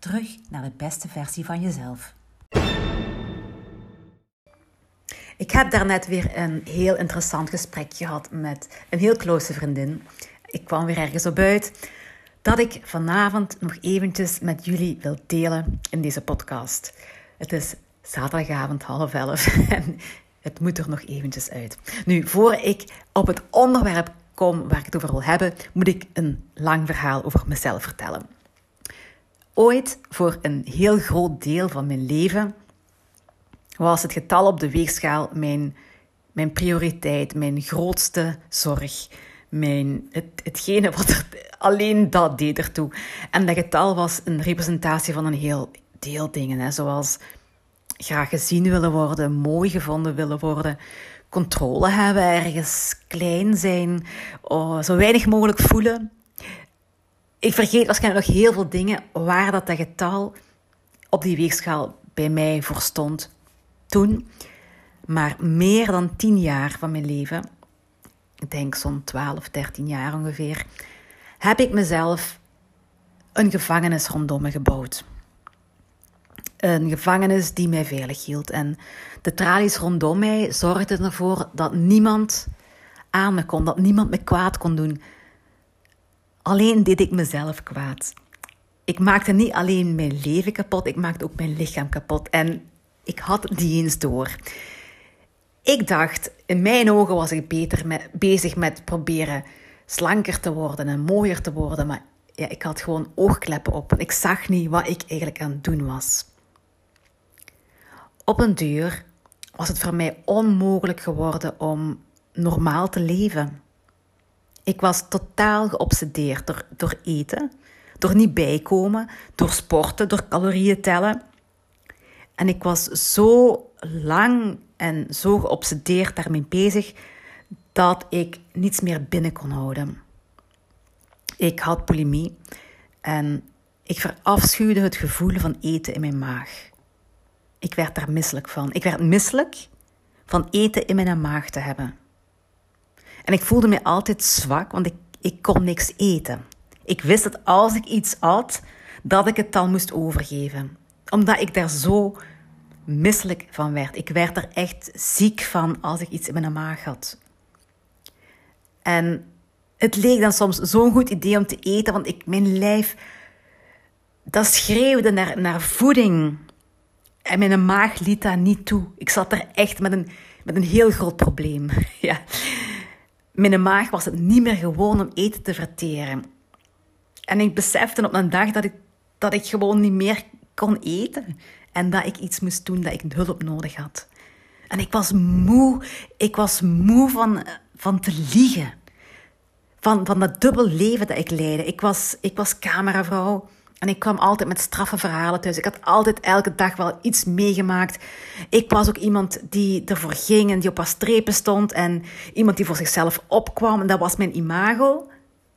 Terug naar de beste versie van jezelf. Ik heb daarnet weer een heel interessant gesprek gehad met een heel close vriendin. Ik kwam weer ergens op uit dat ik vanavond nog eventjes met jullie wil delen in deze podcast. Het is zaterdagavond half elf en het moet er nog eventjes uit. Nu, voor ik op het onderwerp kom waar ik het over wil hebben, moet ik een lang verhaal over mezelf vertellen. Ooit, voor een heel groot deel van mijn leven, was het getal op de weegschaal mijn, mijn prioriteit, mijn grootste zorg. Mijn, het, hetgene wat alleen dat deed ertoe. En dat getal was een representatie van een heel deel dingen, hè, zoals graag gezien willen worden, mooi gevonden willen worden, controle hebben, ergens klein zijn, oh, zo weinig mogelijk voelen. Ik vergeet waarschijnlijk nog heel veel dingen waar dat, dat getal op die weegschaal bij mij voor stond toen. Maar meer dan tien jaar van mijn leven, ik denk zo'n 12, 13 jaar ongeveer, heb ik mezelf een gevangenis rondom me gebouwd. Een gevangenis die mij veilig hield. En de tralies rondom mij zorgden ervoor dat niemand aan me kon, dat niemand me kwaad kon doen. Alleen deed ik mezelf kwaad. Ik maakte niet alleen mijn leven kapot, ik maakte ook mijn lichaam kapot. En ik had niet eens door. Ik dacht, in mijn ogen was ik beter met, bezig met proberen slanker te worden en mooier te worden. Maar ja, ik had gewoon oogkleppen op. Ik zag niet wat ik eigenlijk aan het doen was. Op een duur was het voor mij onmogelijk geworden om normaal te leven. Ik was totaal geobsedeerd door, door eten, door niet bijkomen, door sporten, door calorieën tellen. En ik was zo lang en zo geobsedeerd daarmee bezig dat ik niets meer binnen kon houden. Ik had bulimie en ik verafschuwde het gevoel van eten in mijn maag. Ik werd daar misselijk van. Ik werd misselijk van eten in mijn maag te hebben. En ik voelde me altijd zwak, want ik, ik kon niks eten. Ik wist dat als ik iets at, dat ik het dan moest overgeven. Omdat ik daar zo misselijk van werd. Ik werd er echt ziek van als ik iets in mijn maag had. En het leek dan soms zo'n goed idee om te eten, want ik, mijn lijf, dat schreeuwde naar, naar voeding. En mijn maag liet dat niet toe. Ik zat er echt met een, met een heel groot probleem. Ja. Mijn maag was het niet meer gewoon om eten te verteren. En ik besefte op een dag dat ik, dat ik gewoon niet meer kon eten. En dat ik iets moest doen, dat ik hulp nodig had. En ik was moe. Ik was moe van, van te liegen. Van, van dat dubbel leven dat ik leidde. Ik was, ik was cameravrouw. En ik kwam altijd met straffe verhalen thuis. Ik had altijd elke dag wel iets meegemaakt. Ik was ook iemand die ervoor ging en die op haar strepen stond. En iemand die voor zichzelf opkwam. En dat was mijn imago.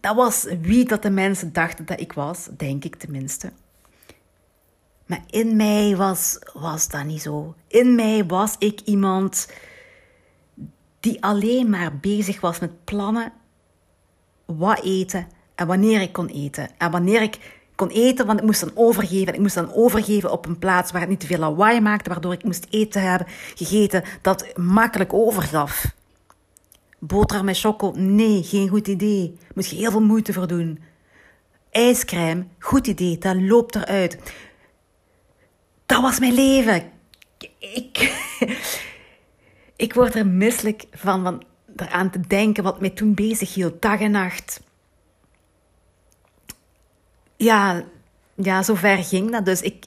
Dat was wie dat de mensen dachten dat ik was, denk ik tenminste. Maar in mij was, was dat niet zo. In mij was ik iemand die alleen maar bezig was met plannen wat eten en wanneer ik kon eten. En wanneer ik kon eten, want ik moest dan overgeven. Ik moest dan overgeven op een plaats waar het niet te veel lawaai maakte, waardoor ik moest eten hebben, gegeten, dat makkelijk overgaf. Boterham met choco, nee, geen goed idee. Moet je heel veel moeite voor doen. IJscrème, goed idee, dat loopt eruit. Dat was mijn leven. Ik, ik word er misselijk van, van eraan te denken wat mij toen bezig hield, dag en nacht ja, ja, zover ging dat. Dus ik,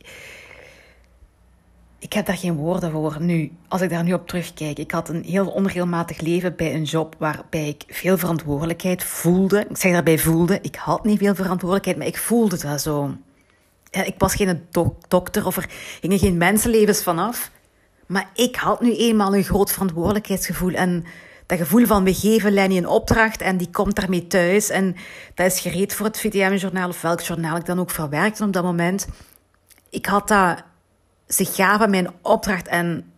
ik heb daar geen woorden voor nu. Als ik daar nu op terugkijk. Ik had een heel onregelmatig leven bij een job waarbij ik veel verantwoordelijkheid voelde. Ik zeg daarbij voelde. Ik had niet veel verantwoordelijkheid, maar ik voelde dat zo. ik was geen dokter of er gingen geen mensenlevens vanaf. Maar ik had nu eenmaal een groot verantwoordelijkheidsgevoel. En dat gevoel van we geven Lenny een opdracht en die komt daarmee thuis. En dat is gereed voor het VTM-journaal of welk journaal ik dan ook verwerkte op dat moment. Ik had dat, ze gaven mijn opdracht en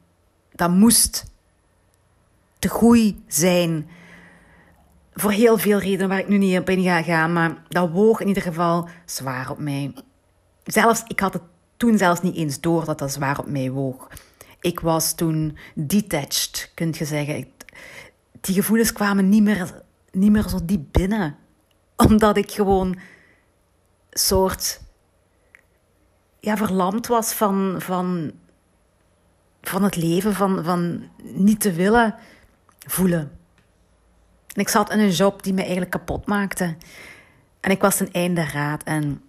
dat moest te goed zijn. Voor heel veel redenen waar ik nu niet op in ga gaan, maar dat woog in ieder geval zwaar op mij. Zelfs, ik had het toen zelfs niet eens door dat dat zwaar op mij woog. Ik was toen detached, kun je zeggen. Die gevoelens kwamen niet meer, niet meer zo diep binnen. Omdat ik gewoon soort ja, verlamd was van, van, van het leven, van, van niet te willen voelen. En ik zat in een job die me eigenlijk kapot maakte. En ik was een einde raad en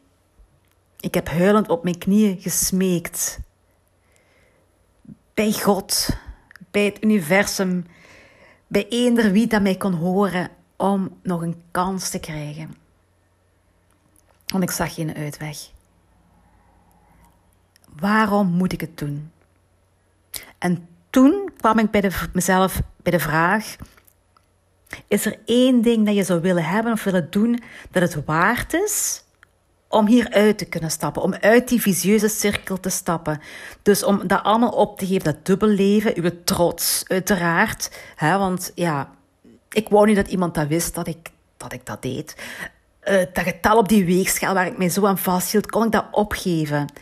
ik heb huilend op mijn knieën gesmeekt. Bij God, bij het universum, bij eender wie dat mij kon horen om nog een kans te krijgen. Want ik zag geen uitweg. Waarom moet ik het doen? En toen kwam ik bij de, mezelf bij de vraag: is er één ding dat je zou willen hebben of willen doen dat het waard is om hieruit te kunnen stappen, om uit die visieuze cirkel te stappen. Dus om dat allemaal op te geven, dat dubbelleven, uw trots, uiteraard. Hè, want ja, ik wou niet dat iemand dat wist, dat ik dat, ik dat deed. Uh, dat getal op die weegschaal waar ik mij zo aan vasthield, kon ik dat opgeven.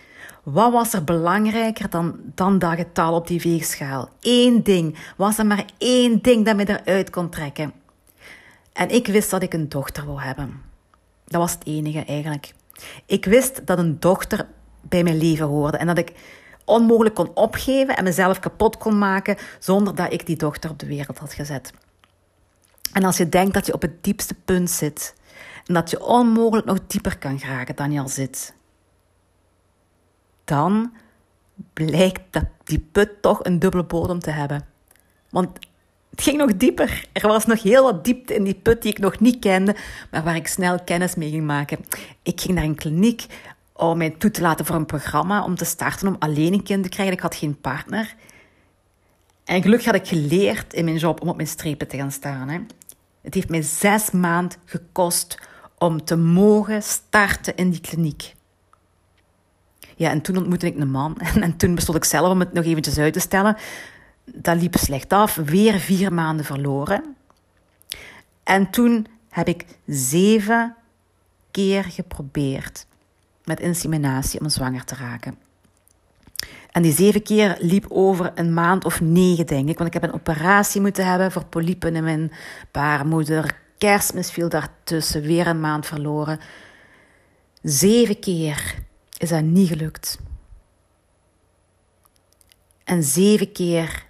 Wat was er belangrijker dan, dan dat getal op die weegschaal? Eén ding. Was er maar één ding dat me eruit kon trekken? En ik wist dat ik een dochter wou hebben. Dat was het enige eigenlijk. Ik wist dat een dochter bij mijn leven hoorde en dat ik onmogelijk kon opgeven en mezelf kapot kon maken zonder dat ik die dochter op de wereld had gezet. En als je denkt dat je op het diepste punt zit en dat je onmogelijk nog dieper kan geraken dan je al zit, dan blijkt dat die put toch een dubbele bodem te hebben. Want het ging nog dieper. Er was nog heel wat diepte in die put die ik nog niet kende, maar waar ik snel kennis mee ging maken. Ik ging naar een kliniek om mij toe te laten voor een programma om te starten om alleen een kind te krijgen. Ik had geen partner. En gelukkig had ik geleerd in mijn job om op mijn strepen te gaan staan. Hè. Het heeft mij zes maanden gekost om te mogen starten in die kliniek. Ja, en toen ontmoette ik een man. En, toen besloot ik zelf om het nog eventjes uit te stellen. Dat liep slecht af. Weer vier maanden verloren. En toen heb ik zeven keer geprobeerd met inseminatie om zwanger te raken. En die zeven keer liep over een maand of negen, denk ik. Want ik heb een operatie moeten hebben voor polypen in mijn baarmoeder. Kerstmis viel daartussen, weer een maand verloren. Zeven keer is dat niet gelukt. En zeven keer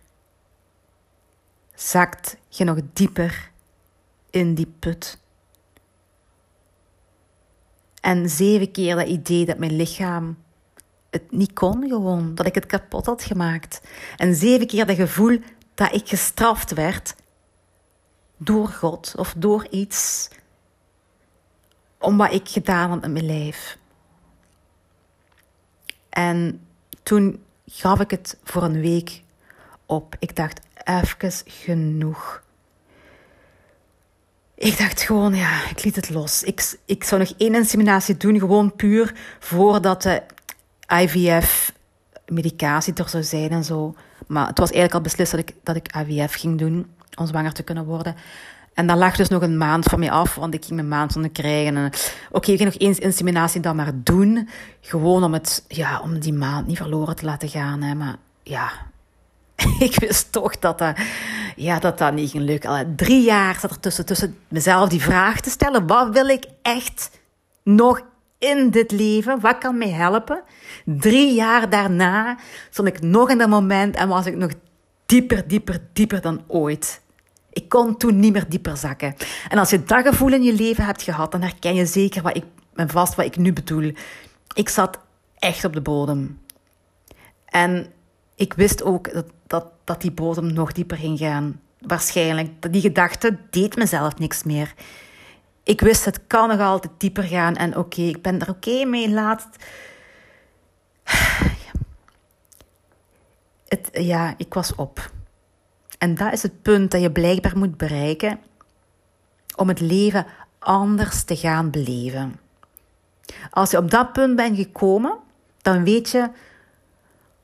zakt je nog dieper in die put. En zeven keer dat idee dat mijn lichaam het niet kon gewoon, dat ik het kapot had gemaakt. En zeven keer dat gevoel dat ik gestraft werd door God of door iets om wat ik gedaan had met mijn lijf. En toen gaf ik het voor een week op. Ik dacht, even genoeg. Ik dacht gewoon, ja, ik liet het los. Ik, ik zou nog één inseminatie doen, gewoon puur voordat de IVF-medicatie er zou zijn en zo. Maar het was eigenlijk al beslist dat ik, dat ik IVF ging doen om zwanger te kunnen worden. En dat lag dus nog een maand van mij af, want ik ging mijn maand zonder krijgen. Oké, ik ging nog eens inseminatie dan maar doen. Gewoon om, het, ja, om die maand niet verloren te laten gaan. Hè. Maar ja, ik wist toch dat dat, ja, dat, dat niet ging lukken. Drie jaar zat er tussen, tussen mezelf die vraag te stellen. Wat wil ik echt nog in dit leven? Wat kan mij helpen? Drie jaar daarna stond ik nog in dat moment en was ik nog dieper, dieper, dieper dan ooit. Ik kon toen niet meer dieper zakken. En als je dat gevoel in je leven hebt gehad, dan herken je zeker wat ik, en vast wat ik nu bedoel. Ik zat echt op de bodem. En ik wist ook dat, dat, dat die bodem nog dieper ging gaan. Waarschijnlijk. Die gedachte deed mezelf niks meer. Ik wist, het kan nog altijd dieper gaan. En oké, ik ben er oké mee. Laat, Het, ja, ik was op. En dat is het punt dat je blijkbaar moet bereiken om het leven anders te gaan beleven. Als je op dat punt bent gekomen, dan weet je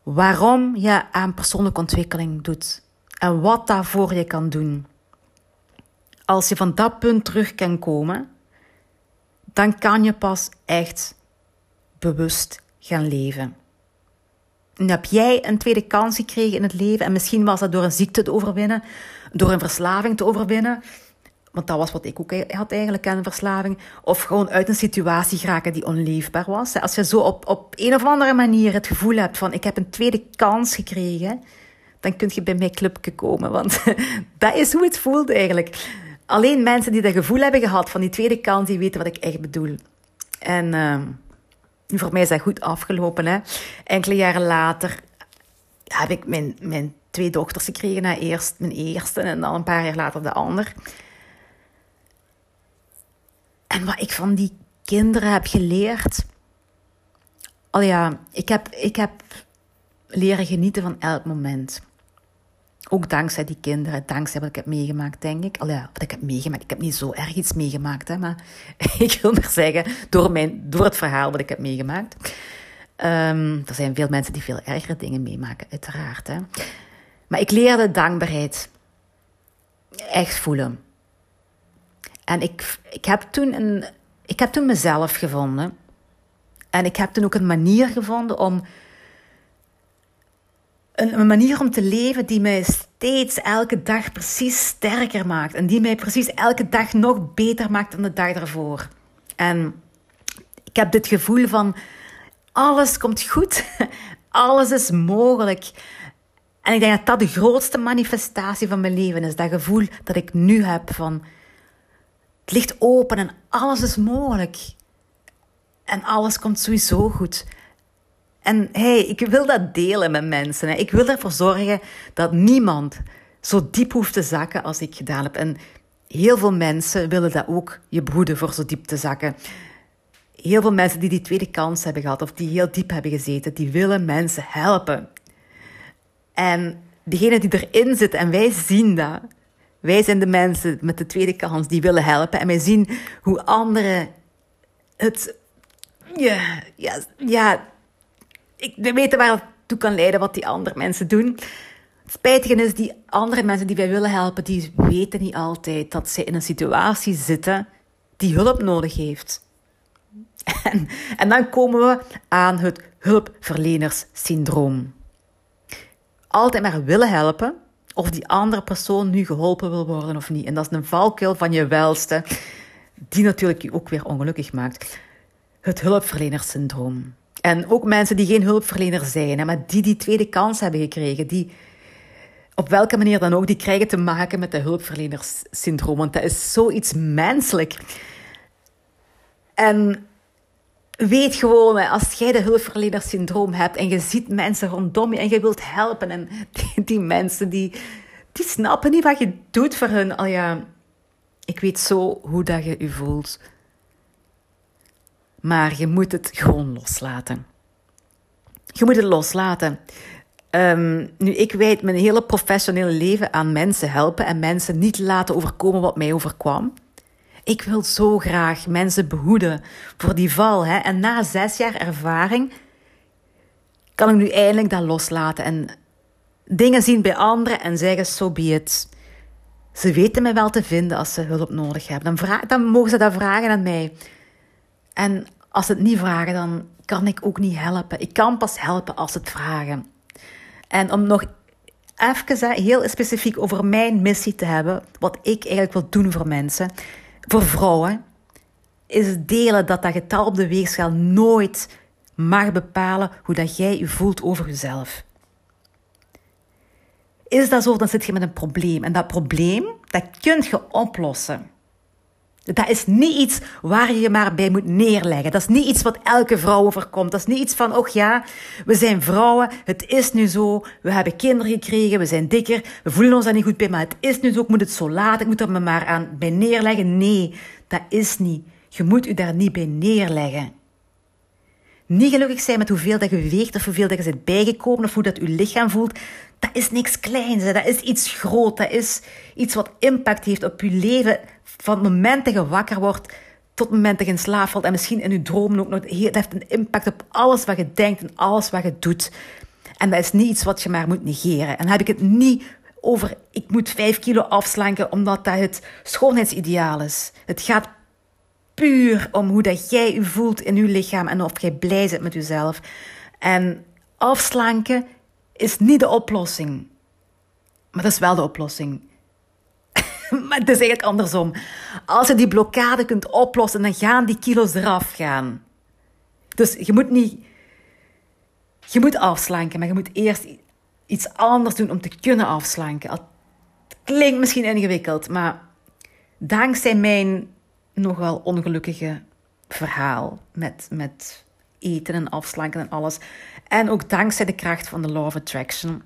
waarom je aan persoonlijke ontwikkeling doet en wat daarvoor je kan doen. Als je van dat punt terug kan komen, dan kan je pas echt bewust gaan leven. En heb jij een tweede kans gekregen in het leven en misschien was dat door een ziekte te overwinnen, door een verslaving te overwinnen, want dat was wat ik ook had eigenlijk aan verslaving. Of gewoon uit een situatie geraken die onleefbaar was. Als je zo op, op een of andere manier het gevoel hebt van ik heb een tweede kans gekregen, dan kun je bij mijn clubje komen. Want dat is hoe het voelt eigenlijk. Alleen mensen die dat gevoel hebben gehad van die tweede kans, die weten wat ik echt bedoel. En uh, voor mij is dat goed afgelopen. Hè? Enkele jaren later heb ik mijn, mijn twee dochters gekregen. Eerst mijn eerste en dan een paar jaar later de ander. En wat ik van die kinderen heb geleerd. Al ja, ik heb, ik heb leren genieten van elk moment. Ook dankzij die kinderen, dankzij wat ik heb meegemaakt, denk ik. Al ja, wat ik heb meegemaakt. Ik heb niet zo erg iets meegemaakt, hè, maar ik wil maar zeggen, door, mijn, door het verhaal wat ik heb meegemaakt. Um, er zijn veel mensen die veel ergere dingen meemaken, uiteraard. Hè. Maar ik leerde dankbaarheid echt voelen. En ik, ik, heb toen een, ik heb toen mezelf gevonden. En ik heb toen ook een manier gevonden om. Een, een manier om te leven die mij steeds elke dag precies sterker maakt. En die mij precies elke dag nog beter maakt dan de dag ervoor. En ik heb dit gevoel van alles komt goed. Alles is mogelijk. En ik denk dat dat de grootste manifestatie van mijn leven is. Dat gevoel dat ik nu heb van het ligt open en alles is mogelijk. En alles komt sowieso goed. En hey, ik wil dat delen met mensen. Ik wil ervoor zorgen dat niemand zo diep hoeft te zakken als ik gedaan heb. En heel veel mensen willen dat ook je behoeden voor zo diep te zakken. Heel veel mensen die die tweede kans hebben gehad of die heel diep hebben gezeten, die willen mensen helpen. En degene die erin zit en wij zien dat, wij zijn de mensen met de tweede kans die willen helpen. En wij zien hoe anderen het. Ja, ja, ja. Ik, we weten waar het toe kan leiden wat die andere mensen doen. Het spijtige is, die andere mensen die wij willen helpen, die weten niet altijd dat ze in een situatie zitten die hulp nodig heeft. En, en dan komen we aan het hulpverlenerssyndroom. Altijd maar willen helpen, of die andere persoon nu geholpen wil worden of niet. En dat is een valkuil van je welste, die natuurlijk je ook weer ongelukkig maakt. Het hulpverlenerssyndroom. En ook mensen die geen hulpverlener zijn, maar die die tweede kans hebben gekregen, die op welke manier dan ook, die krijgen te maken met de hulpverlenerssyndroom. Want dat is zoiets menselijk. En weet gewoon, als jij de hulpverlenerssyndroom hebt en je ziet mensen rondom je en je wilt helpen en die, mensen die, die snappen niet wat je doet voor hun. Al ja, ik weet zo hoe dat je je voelt. Maar je moet het gewoon loslaten. Je moet het loslaten. Um, nu, ik wijd mijn hele professionele leven aan mensen helpen en mensen niet laten overkomen wat mij overkwam. Ik wil zo graag mensen behoeden voor die val. Hè? En na zes jaar ervaring kan ik nu eindelijk dat loslaten en dingen zien bij anderen en zeggen: so be it. Ze weten mij wel te vinden als ze hulp nodig hebben. Dan, dan mogen ze dat vragen aan mij. En als ze het niet vragen, dan kan ik ook niet helpen. Ik kan pas helpen als ze het vragen. En om nog even heel specifiek over mijn missie te hebben, wat ik eigenlijk wil doen voor mensen voor vrouwen is het delen dat dat getal op de weegschaal nooit mag bepalen hoe dat jij je voelt over jezelf. Is dat zo, dan zit je met een probleem. En dat probleem, dat kun je oplossen. Dat is niet iets waar je je maar bij moet neerleggen. Dat is niet iets wat elke vrouw overkomt. Dat is niet iets van, oh ja, we zijn vrouwen, het is nu zo, we hebben kinderen gekregen, we zijn dikker, we voelen ons daar niet goed bij, maar het is nu zo, ik moet het zo laten, ik moet er me maar aan bij neerleggen. Nee, dat is niet. Je moet u daar niet bij neerleggen. niet gelukkig zijn met hoeveel dat je weegt of hoeveel dat je bent bijgekomen of hoe dat je lichaam voelt, dat is niks kleins. Dat is iets groot. Dat is iets wat impact heeft op je leven. Van het moment dat je wakker wordt tot het moment dat je in slaap valt en misschien in je dromen ook nog. Dat heeft een impact op alles wat je denkt en alles wat je doet. En dat is niet iets wat je maar moet negeren. En heb ik het niet over ik moet vijf kilo afslanken omdat dat het schoonheidsideaal is. Het gaat puur om hoe dat jij je voelt in je lichaam en of jij blij bent met jezelf. En afslanken is niet de oplossing. Maar dat is wel de oplossing. maar het is eigenlijk andersom. Als je die blokkade kunt oplossen, dan gaan die kilo's eraf gaan. Dus je moet niet... Je moet afslanken, maar je moet eerst iets anders doen om te kunnen afslanken. Het klinkt misschien ingewikkeld, maar dankzij mijn nogal ongelukkige verhaal met, met eten en afslanken en alles. En ook dankzij de kracht van de Law of Attraction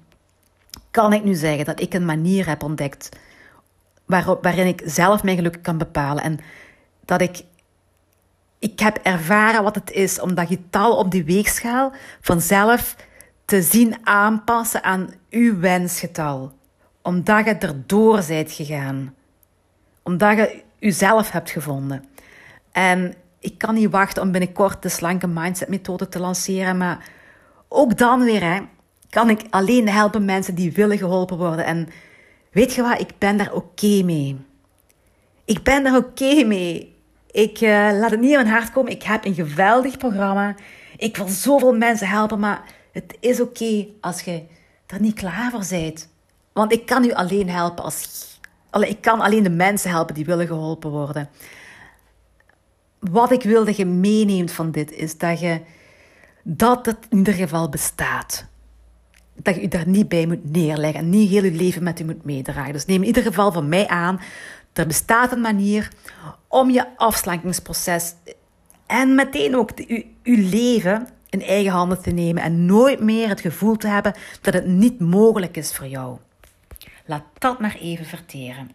kan ik nu zeggen dat ik een manier heb ontdekt waarop, waarin ik zelf mijn geluk kan bepalen. En dat ik, ik heb ervaren wat het is om dat getal op die weegschaal vanzelf te zien aanpassen aan uw wensgetal. Omdat je erdoor bent gegaan. Omdat je uzelf hebt gevonden. En ik kan niet wachten om binnenkort de slanke mindset methode te lanceren. Maar ook dan weer hè, kan ik alleen helpen mensen die willen geholpen worden. En weet je wat, ik ben daar oké mee. Ik ben daar oké mee. Ik uh, laat het niet in mijn hart komen. Ik heb een geweldig programma. Ik wil zoveel mensen helpen, maar het is oké als je er niet klaar voor bent. Want ik kan u alleen helpen als ik kan alleen de mensen helpen die willen geholpen worden. Wat ik wil dat je meeneemt van dit is dat je dat het in ieder geval bestaat. Dat je je daar niet bij moet neerleggen en niet heel je leven met u moet meedragen. Dus neem in ieder geval van mij aan, er bestaat een manier om je afslankingsproces en meteen ook je, je leven in eigen handen te nemen en nooit meer het gevoel te hebben dat het niet mogelijk is voor jou. Laat dat maar even verteren.